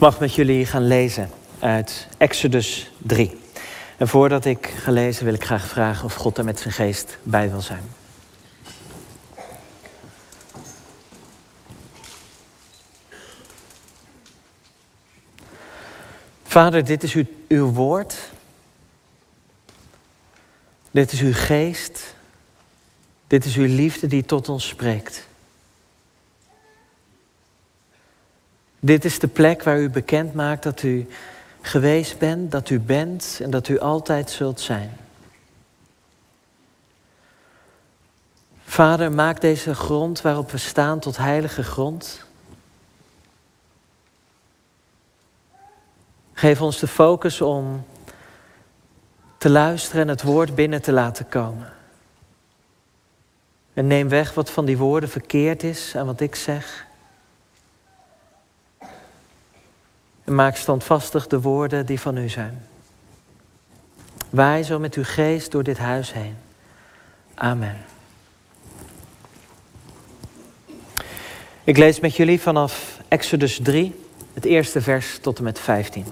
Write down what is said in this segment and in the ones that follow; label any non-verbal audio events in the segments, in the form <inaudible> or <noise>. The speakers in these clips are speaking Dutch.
Mag met jullie gaan lezen uit Exodus 3. En voordat ik ga lezen wil ik graag vragen of God er met zijn geest bij wil zijn. Vader, dit is uw, uw woord. Dit is uw geest. Dit is uw liefde die tot ons spreekt. Dit is de plek waar u bekend maakt dat u geweest bent, dat u bent en dat u altijd zult zijn. Vader, maak deze grond waarop we staan tot heilige grond. Geef ons de focus om te luisteren en het woord binnen te laten komen. En neem weg wat van die woorden verkeerd is aan wat ik zeg. Maak standvastig de woorden die van u zijn. Wij zo met uw geest door dit huis heen. Amen. Ik lees met jullie vanaf Exodus 3, het eerste vers tot en met 15.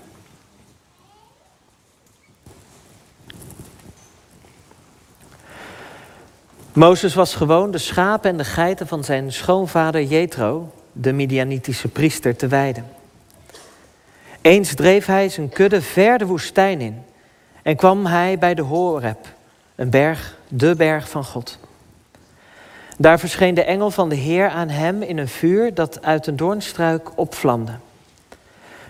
Mozes was gewoon de schapen en de geiten van zijn schoonvader Jethro, de Midianitische priester, te weiden. Eens dreef hij zijn kudde ver de woestijn in en kwam hij bij de Horeb, een berg, de berg van God. Daar verscheen de engel van de Heer aan hem in een vuur dat uit een doornstruik opvlamde.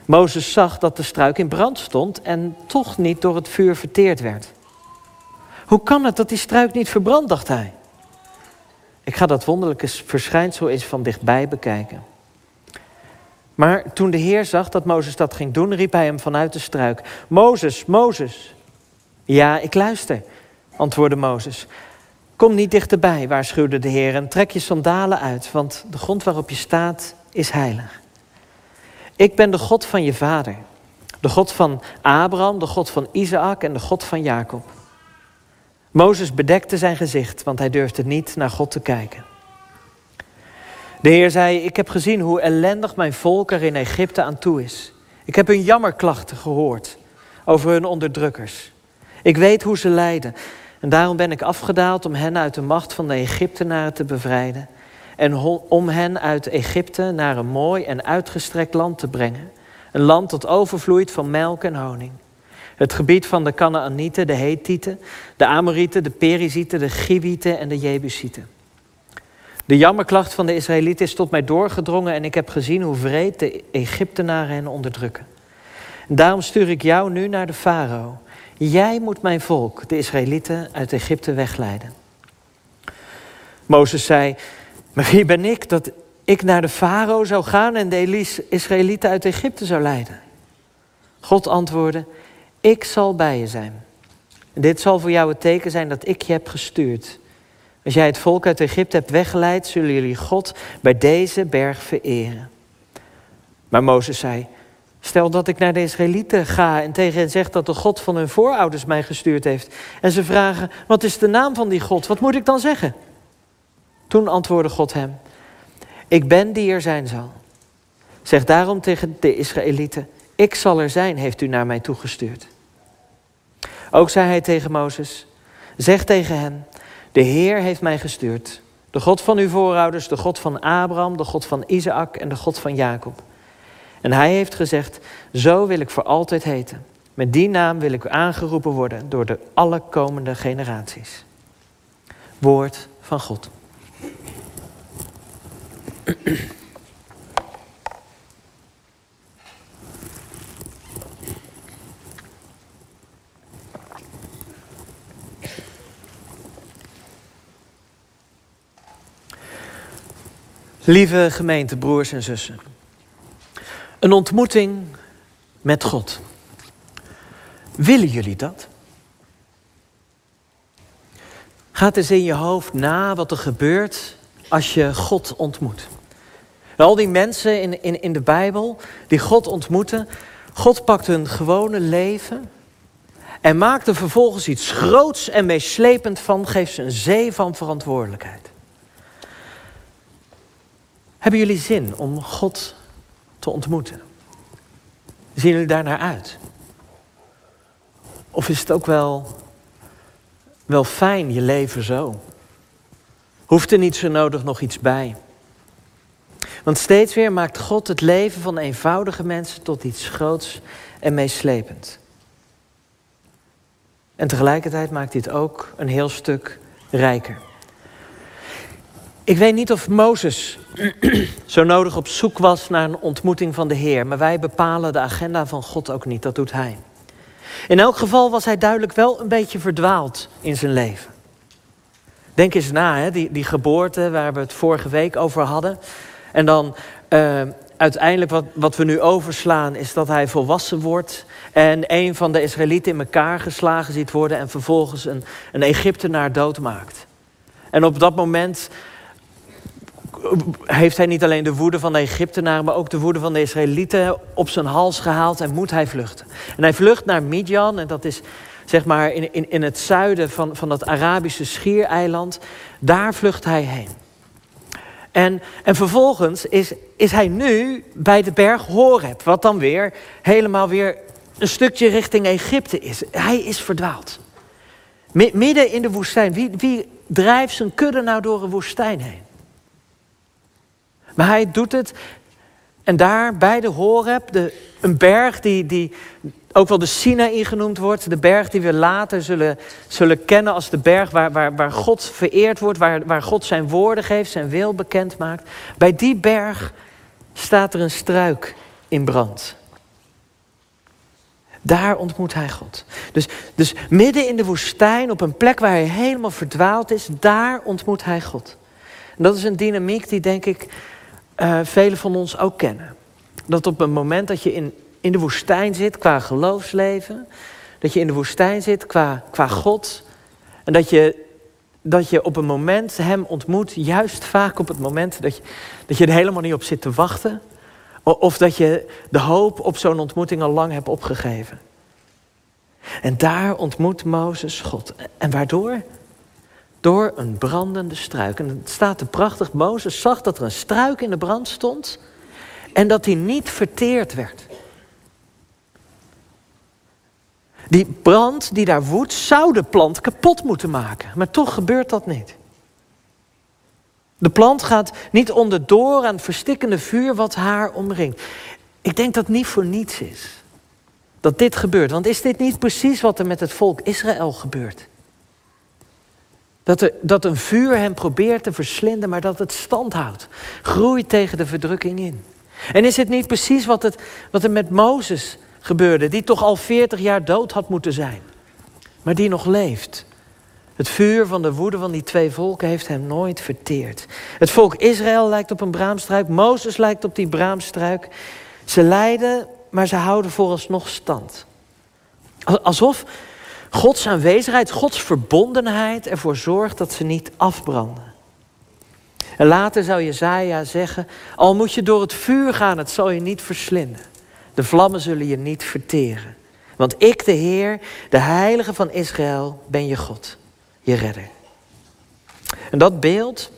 Mozes zag dat de struik in brand stond en toch niet door het vuur verteerd werd. Hoe kan het dat die struik niet verbrandt, dacht hij. Ik ga dat wonderlijke verschijnsel eens van dichtbij bekijken. Maar toen de Heer zag dat Mozes dat ging doen, riep hij hem vanuit de struik: Mozes, Mozes. Ja, ik luister, antwoordde Mozes. Kom niet dichterbij, waarschuwde de Heer, en trek je sandalen uit, want de grond waarop je staat is heilig. Ik ben de God van je vader, de God van Abraham, de God van Isaac en de God van Jacob. Mozes bedekte zijn gezicht, want hij durfde niet naar God te kijken. De Heer zei: Ik heb gezien hoe ellendig mijn volk er in Egypte aan toe is. Ik heb hun jammerklachten gehoord over hun onderdrukkers. Ik weet hoe ze lijden. En daarom ben ik afgedaald om hen uit de macht van de Egyptenaren te bevrijden. En om hen uit Egypte naar een mooi en uitgestrekt land te brengen. Een land dat overvloeit van melk en honing. Het gebied van de Canaanieten, de Hethieten, de Amorieten, de Perizieten, de Givieten en de Jebusieten. De jammerklacht van de Israëlieten is tot mij doorgedrongen en ik heb gezien hoe vreed de Egyptenaren hen onderdrukken. daarom stuur ik jou nu naar de farao. Jij moet mijn volk, de Israëlieten, uit Egypte wegleiden. Mozes zei, maar wie ben ik dat ik naar de farao zou gaan en de Israëlieten uit Egypte zou leiden? God antwoordde, ik zal bij je zijn. Dit zal voor jou het teken zijn dat ik je heb gestuurd. Als jij het volk uit Egypte hebt weggeleid, zullen jullie God bij deze berg vereren. Maar Mozes zei: Stel dat ik naar de Israëlieten ga en tegen hen zeg dat de God van hun voorouders mij gestuurd heeft. En ze vragen: Wat is de naam van die God? Wat moet ik dan zeggen? Toen antwoordde God hem: Ik ben die er zijn zal. Zeg daarom tegen de Israëlieten: Ik zal er zijn, heeft u naar mij toegestuurd. Ook zei hij tegen Mozes: Zeg tegen hen: De Heer heeft mij gestuurd. De God van uw voorouders, de God van Abraham, de God van Isaac en de God van Jacob. En hij heeft gezegd: Zo wil ik voor altijd heten. Met die naam wil ik aangeroepen worden door de alle komende generaties. Woord van God. Lieve gemeente, broers en zussen. Een ontmoeting met God. Willen jullie dat? Gaat eens in je hoofd na wat er gebeurt als je God ontmoet. Al die mensen in, in, in de Bijbel die God ontmoeten, God pakt hun gewone leven en maakt er vervolgens iets groots en meeslepend van, geeft ze een zee van verantwoordelijkheid. Hebben jullie zin om God te ontmoeten? Zien jullie daar naar uit? Of is het ook wel, wel fijn, je leven zo? Hoeft er niet zo nodig nog iets bij? Want steeds weer maakt God het leven van eenvoudige mensen tot iets groots en meeslepend. En tegelijkertijd maakt het ook een heel stuk rijker. Ik weet niet of Mozes <clears throat> zo nodig op zoek was naar een ontmoeting van de Heer, maar wij bepalen de agenda van God ook niet, dat doet Hij. In elk geval was hij duidelijk wel een beetje verdwaald in zijn leven. Denk eens na, hè? Die, die geboorte waar we het vorige week over hadden. En dan uh, uiteindelijk wat, wat we nu overslaan is dat hij volwassen wordt. En een van de Israëlieten in elkaar geslagen ziet worden. En vervolgens een, een Egyptenaar doodmaakt. En op dat moment heeft hij niet alleen de woede van de Egyptenaren, maar ook de woede van de Israëlieten op zijn hals gehaald en moet hij vluchten. En hij vlucht naar Midian, en dat is zeg maar in, in, in het zuiden van, van dat Arabische schiereiland. Daar vlucht hij heen. En, en vervolgens is, is hij nu bij de berg Horeb, wat dan weer helemaal weer een stukje richting Egypte is. Hij is verdwaald. Midden in de woestijn. Wie, wie drijft zijn kudde nou door een woestijn heen? Maar hij doet het. En daar bij de Horeb, de, een berg die, die ook wel de Sinaï genoemd wordt. De berg die we later zullen, zullen kennen als de berg waar, waar, waar God vereerd wordt. Waar, waar God zijn woorden geeft, zijn wil bekend maakt. Bij die berg staat er een struik in brand. Daar ontmoet hij God. Dus, dus midden in de woestijn, op een plek waar hij helemaal verdwaald is, daar ontmoet hij God. En dat is een dynamiek die denk ik uh, velen van ons ook kennen. Dat op een moment dat je in, in de woestijn zit qua geloofsleven, dat je in de woestijn zit qua, qua God, en dat je, dat je op een moment Hem ontmoet, juist vaak op het moment dat je, dat je er helemaal niet op zit te wachten, of dat je de hoop op zo'n ontmoeting al lang hebt opgegeven. En daar ontmoet Mozes God. En waardoor? Door een brandende struik. En het staat er prachtig, Mozes zag dat er een struik in de brand stond en dat die niet verteerd werd. Die brand die daar woedt, zou de plant kapot moeten maken. Maar toch gebeurt dat niet. De plant gaat niet onderdoor aan het verstikkende vuur wat haar omringt. Ik denk dat het niet voor niets is dat dit gebeurt. Want is dit niet precies wat er met het volk Israël gebeurt? Dat, er, dat een vuur hem probeert te verslinden, maar dat het stand houdt. Groeit tegen de verdrukking in. En is het niet precies wat, het, wat er met Mozes gebeurde, die toch al 40 jaar dood had moeten zijn, maar die nog leeft? Het vuur van de woede van die twee volken heeft hem nooit verteerd. Het volk Israël lijkt op een braamstruik, Mozes lijkt op die braamstruik. Ze lijden, maar ze houden vooralsnog stand. Alsof Gods aanwezigheid, Gods verbondenheid ervoor zorgt dat ze niet afbranden. En later zou Jezaja zeggen, al moet je door het vuur gaan, het zal je niet verslinden. De vlammen zullen je niet verteren. Want ik, de Heer, de Heilige van Israël, ben je God, je redder. En dat beeld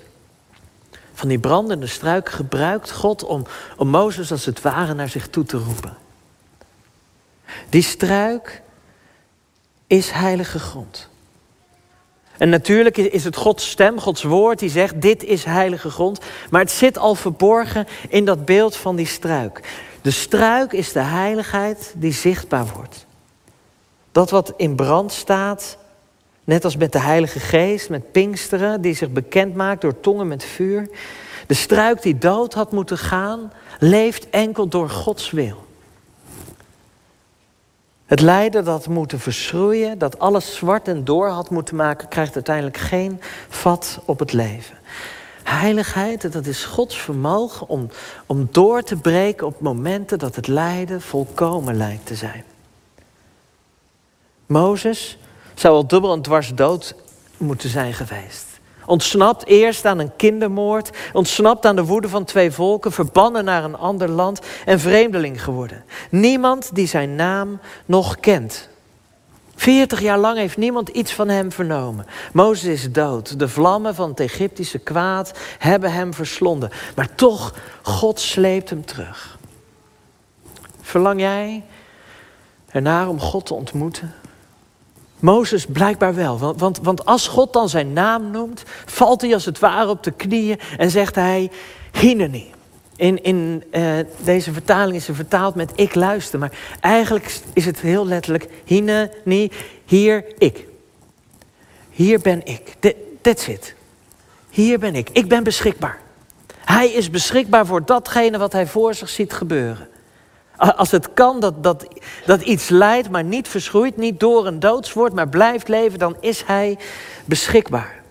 van die brandende struik gebruikt God om, om Mozes als het ware naar zich toe te roepen. Die struik is heilige grond. En natuurlijk is het Gods stem, Gods woord, die zegt: Dit is heilige grond. Maar het zit al verborgen in dat beeld van die struik. De struik is de heiligheid die zichtbaar wordt. Dat wat in brand staat, net als met de Heilige Geest, met Pinksteren, die zich bekend maakt door tongen met vuur. De struik die dood had moeten gaan, leeft enkel door Gods wil. Het lijden dat moeten verschroeien, dat alles zwart en door had moeten maken, krijgt uiteindelijk geen vat op het leven. Heiligheid, dat is Gods vermogen om, om door te breken op momenten dat het lijden volkomen lijkt te zijn. Mozes zou al dubbel en dwars dood moeten zijn geweest. Ontsnapt eerst aan een kindermoord, ontsnapt aan de woede van twee volken, verbannen naar een ander land en vreemdeling geworden. Niemand die zijn naam nog kent. Veertig jaar lang heeft niemand iets van hem vernomen. Mozes is dood. De vlammen van het Egyptische kwaad hebben hem verslonden. Maar toch, God sleept hem terug. Verlang jij ernaar om God te ontmoeten? Mozes blijkbaar wel, want, want, want als God dan zijn naam noemt, valt hij als het ware op de knieën en zegt hij, Hineni. In, in uh, deze vertaling is ze vertaald met ik luister, maar eigenlijk is het heel letterlijk Hineni, hier ik. Hier ben ik. That's it. Hier ben ik. Ik ben beschikbaar. Hij is beschikbaar voor datgene wat hij voor zich ziet gebeuren. Als het kan dat, dat, dat iets leidt, maar niet verschroeit, niet door een doodswoord, maar blijft leven, dan is hij beschikbaar.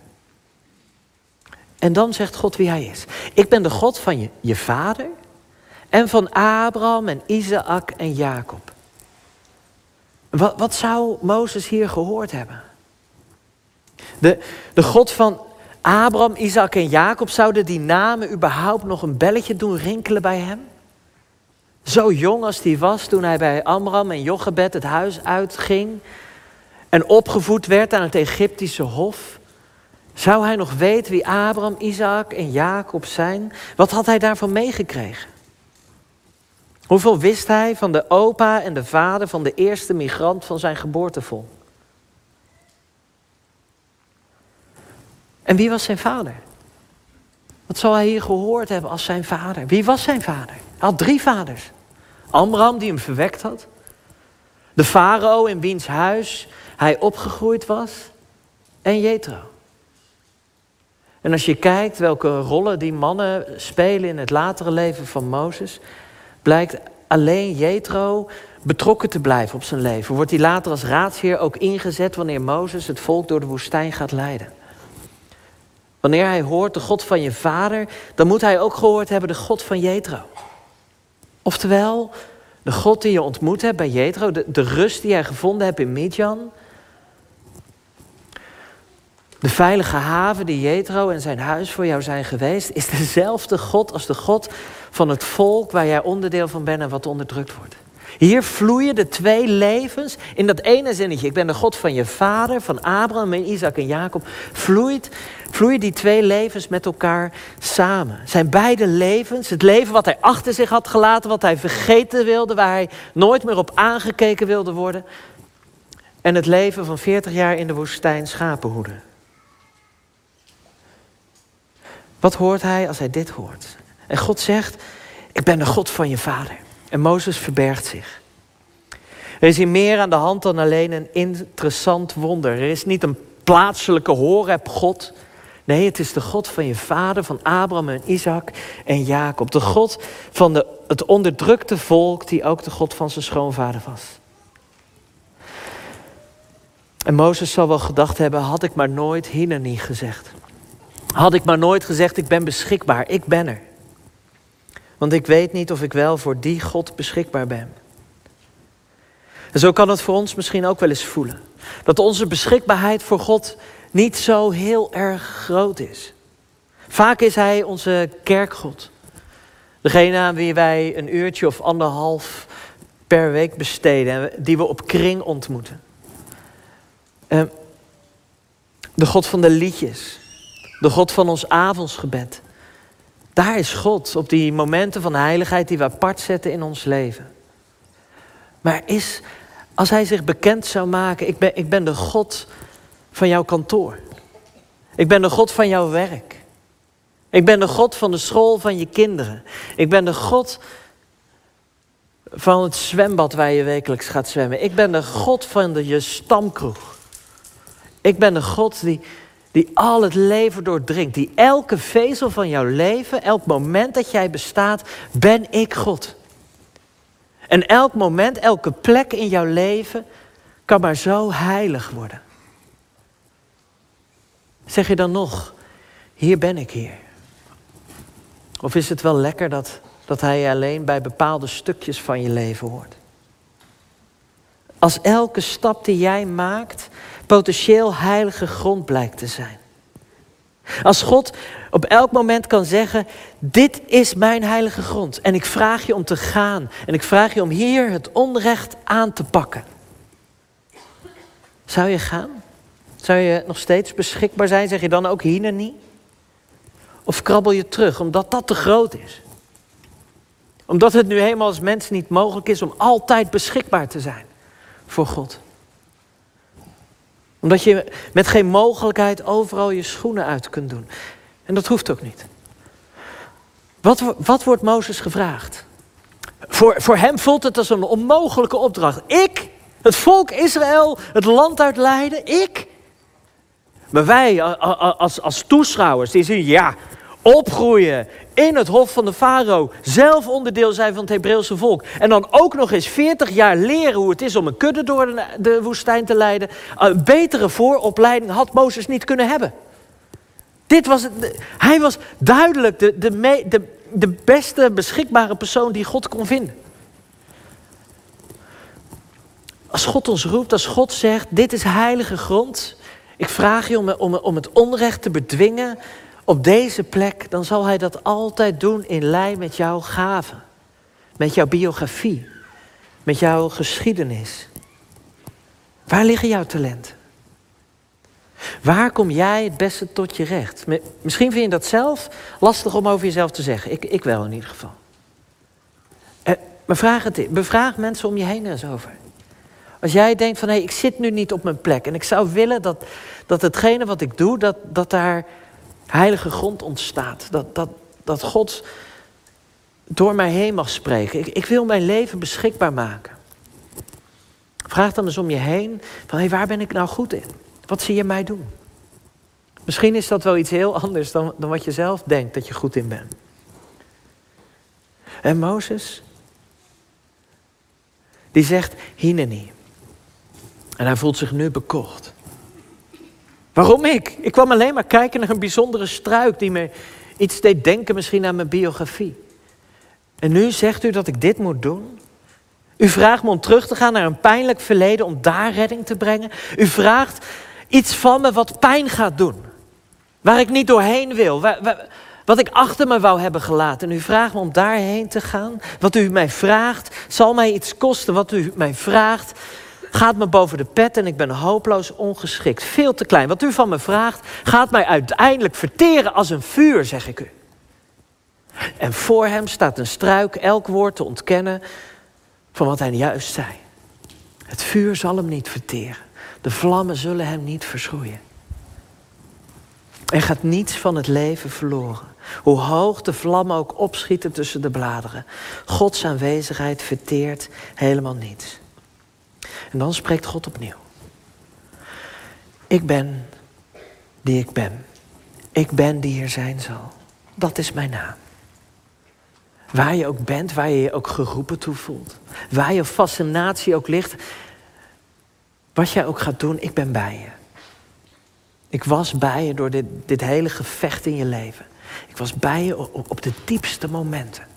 En dan zegt God wie hij is. Ik ben de God van je, je vader en van Abraham en Isaac en Jacob. Wat, wat zou Mozes hier gehoord hebben? De, de God van Abraham, Isaac en Jacob, zouden die namen überhaupt nog een belletje doen rinkelen bij hem? Zo jong als hij was toen hij bij Amram en Jochebed het huis uitging en opgevoed werd aan het Egyptische hof. Zou hij nog weten wie Abraham, Isaac en Jacob zijn? Wat had hij daarvan meegekregen? Hoeveel wist hij van de opa en de vader van de eerste migrant van zijn geboortevolk? En wie was zijn vader? Wat zal hij hier gehoord hebben als zijn vader? Wie was zijn vader? Hij had drie vaders. Amram, die hem verwekt had. De farao in wiens huis hij opgegroeid was. En Jethro. En als je kijkt welke rollen die mannen spelen in het latere leven van Mozes, blijkt alleen Jethro betrokken te blijven op zijn leven. Wordt hij later als raadsheer ook ingezet wanneer Mozes het volk door de woestijn gaat leiden. Wanneer hij hoort de God van je vader, dan moet hij ook gehoord hebben de God van Jethro. Oftewel, de God die je ontmoet hebt bij Jethro, de, de rust die jij gevonden hebt in Midjan. De veilige haven die Jethro en zijn huis voor jou zijn geweest, is dezelfde God als de God van het volk waar jij onderdeel van bent en wat onderdrukt wordt. Hier vloeien de twee levens in dat ene zinnetje. Ik ben de God van je vader, van Abraham en Isaac en Jacob. Vloeit, vloeien die twee levens met elkaar samen. Zijn beide levens, het leven wat hij achter zich had gelaten, wat hij vergeten wilde, waar hij nooit meer op aangekeken wilde worden. En het leven van 40 jaar in de woestijn schapenhoeden. Wat hoort hij als hij dit hoort? En God zegt, ik ben de God van je vader. En Mozes verbergt zich. Er is hier meer aan de hand dan alleen een interessant wonder. Er is niet een plaatselijke Horeb God. Nee, het is de God van je vader, van Abraham en Isaac en Jacob. De God van de, het onderdrukte volk, die ook de God van zijn schoonvader was. En Mozes zal wel gedacht hebben, had ik maar nooit Hineni gezegd. Had ik maar nooit gezegd, ik ben beschikbaar, ik ben er. Want ik weet niet of ik wel voor die God beschikbaar ben. En zo kan het voor ons misschien ook wel eens voelen. Dat onze beschikbaarheid voor God niet zo heel erg groot is. Vaak is Hij onze kerkgod. Degene aan wie wij een uurtje of anderhalf per week besteden. Die we op kring ontmoeten. Ehm, de God van de liedjes. De God van ons avondsgebed. Daar is God op die momenten van heiligheid die we apart zetten in ons leven. Maar is, als Hij zich bekend zou maken, ik ben, ik ben de God van jouw kantoor. Ik ben de God van jouw werk. Ik ben de God van de school van je kinderen. Ik ben de God van het zwembad waar je wekelijks gaat zwemmen. Ik ben de God van de, je stamkroeg. Ik ben de God die, die al het leven doordringt. Die elke vezel van jouw leven, elk moment dat jij bestaat, ben ik God. En elk moment, elke plek in jouw leven kan maar zo heilig worden. Zeg je dan nog, hier ben ik hier? Of is het wel lekker dat, dat hij alleen bij bepaalde stukjes van je leven hoort? Als elke stap die jij maakt potentieel heilige grond blijkt te zijn. Als God op elk moment kan zeggen: Dit is mijn heilige grond. En ik vraag je om te gaan. En ik vraag je om hier het onrecht aan te pakken. Zou je gaan? Zou je nog steeds beschikbaar zijn? Zeg je dan ook hier niet? Of krabbel je terug omdat dat te groot is? Omdat het nu helemaal als mens niet mogelijk is om altijd beschikbaar te zijn. voor God. Omdat je met geen mogelijkheid overal je schoenen uit kunt doen. En dat hoeft ook niet. Wat, wat wordt Mozes gevraagd? Voor, voor hem voelt het als een onmogelijke opdracht. Ik, het volk Israël, het land uitleiden, ik. Maar wij als, als toeschouwers, die zien, ja, opgroeien in het hof van de farao, zelf onderdeel zijn van het Hebreeuwse volk. En dan ook nog eens 40 jaar leren hoe het is om een kudde door de, woestijn te leiden. Een betere vooropleiding had Mozes niet kunnen hebben. Dit was het, hij was duidelijk de, de, de, de beste beschikbare persoon die God kon vinden. Als God ons roept, als God zegt, dit is heilige grond. Ik vraag je om, om, om het onrecht te bedwingen op deze plek. Dan zal hij dat altijd doen in lijn met jouw gaven. Met jouw biografie. Met jouw geschiedenis. Waar liggen jouw talenten? Waar kom jij het beste tot je recht? Misschien vind je dat zelf lastig om over jezelf te zeggen. Ik, ik wel in ieder geval. Eh, maar vraag het, bevraag mensen om je heen eens over. Als jij denkt van hé, ik zit nu niet op mijn plek. En ik zou willen dat, dat hetgene wat ik doe, dat, dat daar heilige grond ontstaat. Dat, dat, dat God door mij heen mag spreken. Ik, ik wil mijn leven beschikbaar maken. Vraag dan eens om je heen van hey, waar ben ik nou goed in? Wat zie je mij doen? Misschien is dat wel iets heel anders dan, dan wat je zelf denkt dat je goed in bent. En Mozes, die zegt Hineni. En hij voelt zich nu bekocht. Waarom ik? Ik kwam alleen maar kijken naar een bijzondere struik die me iets deed denken misschien aan mijn biografie. En nu zegt u dat ik dit moet doen? U vraagt me om terug te gaan naar een pijnlijk verleden om daar redding te brengen. U vraagt Iets van me wat pijn gaat doen. Waar ik niet doorheen wil. wat ik achter me wou hebben gelaten. En u vraagt me om daarheen te gaan. Wat u mij vraagt zal mij iets kosten. Wat u mij vraagt gaat me boven de pet en ik ben hopeloos ongeschikt. Veel te klein. Wat u van me vraagt gaat mij uiteindelijk verteren als een vuur, zeg ik u. En voor hem staat een struik elk woord te ontkennen van wat hij juist zei. Het vuur zal hem niet verteren. De vlammen zullen hem niet verschroeien. Er gaat niets van het leven verloren. Hoe hoog de vlammen ook opschieten tussen de bladeren. Gods aanwezigheid verteert helemaal niets. En dan spreekt God opnieuw. Ik ben die ik ben. Ik ben die er zijn zal. Dat is mijn naam. Waar je ook bent, waar je je ook geroepen toe voelt. Waar je fascinatie ook ligt. Wat jij ook gaat doen, ik ben bij je. Ik was bij je door dit, dit hele gevecht in je leven. Ik was bij je op, op de diepste momenten.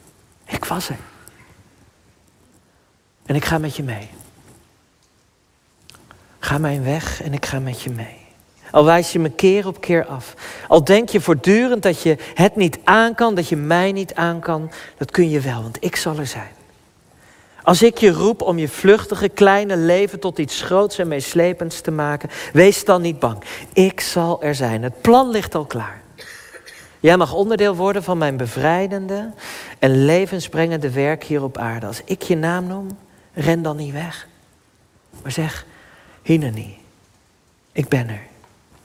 Ik was er. En ik ga met je mee. Ga mijn weg en ik ga met je mee. Al wijs je me keer op keer af. Al denk je voortdurend dat je het niet aan kan, dat je mij niet aan kan. Dat kun je wel, want ik zal er zijn. Als ik je roep om je vluchtige kleine leven tot iets groots en meeslepends te maken, wees dan niet bang. Ik zal er zijn. Het plan ligt al klaar. Jij mag onderdeel worden van mijn bevrijdende en levensbrengende werk hier op aarde. Als ik je naam noem, ren dan niet weg. Maar zeg, Hineni, ik ben er.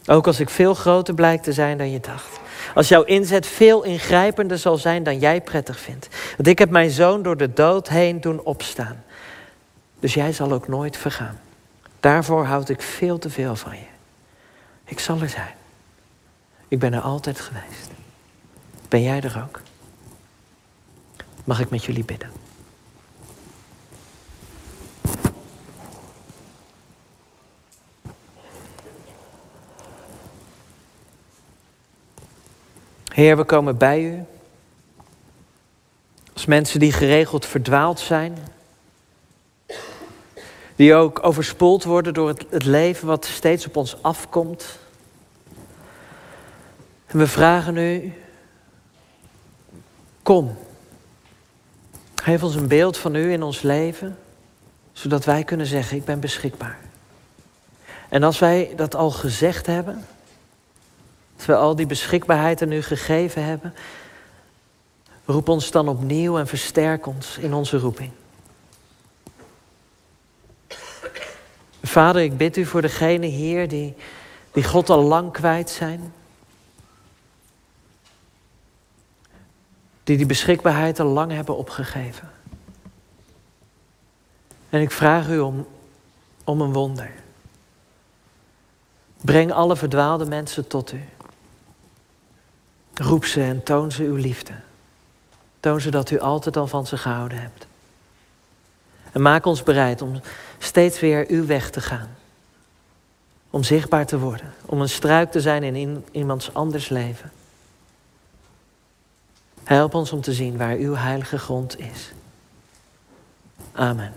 Ook als ik veel groter blijk te zijn dan je dacht. Als jouw inzet veel ingrijpender zal zijn dan jij prettig vindt. Want ik heb mijn zoon door de dood heen doen opstaan. Dus jij zal ook nooit vergaan. Daarvoor houd ik veel te veel van je. Ik zal er zijn. Ik ben er altijd geweest. Ben jij er ook? Mag ik met jullie bidden? Heer, we komen bij u. Als mensen die geregeld verdwaald zijn. Die ook overspoeld worden door het, het leven wat steeds op ons afkomt. En we vragen u, kom. Geef ons een beeld van u in ons leven, zodat wij kunnen zeggen, ik ben beschikbaar. En als wij dat al gezegd hebben, als we al die beschikbaarheid aan u gegeven hebben, roep ons dan opnieuw en versterk ons in onze roeping. Vader, ik bid u voor degenen hier die, die God al lang kwijt zijn. Die die beschikbaarheid al lang hebben opgegeven. En ik vraag u om, om een wonder. Breng alle verdwaalde mensen tot u. Roep ze en toon ze uw liefde. Toon ze dat u altijd al van ze gehouden hebt. En maak ons bereid om steeds weer uw weg te gaan. Om zichtbaar te worden. Om een struik te zijn in iemands anders leven. Help ons om te zien waar uw heilige grond is. Amen.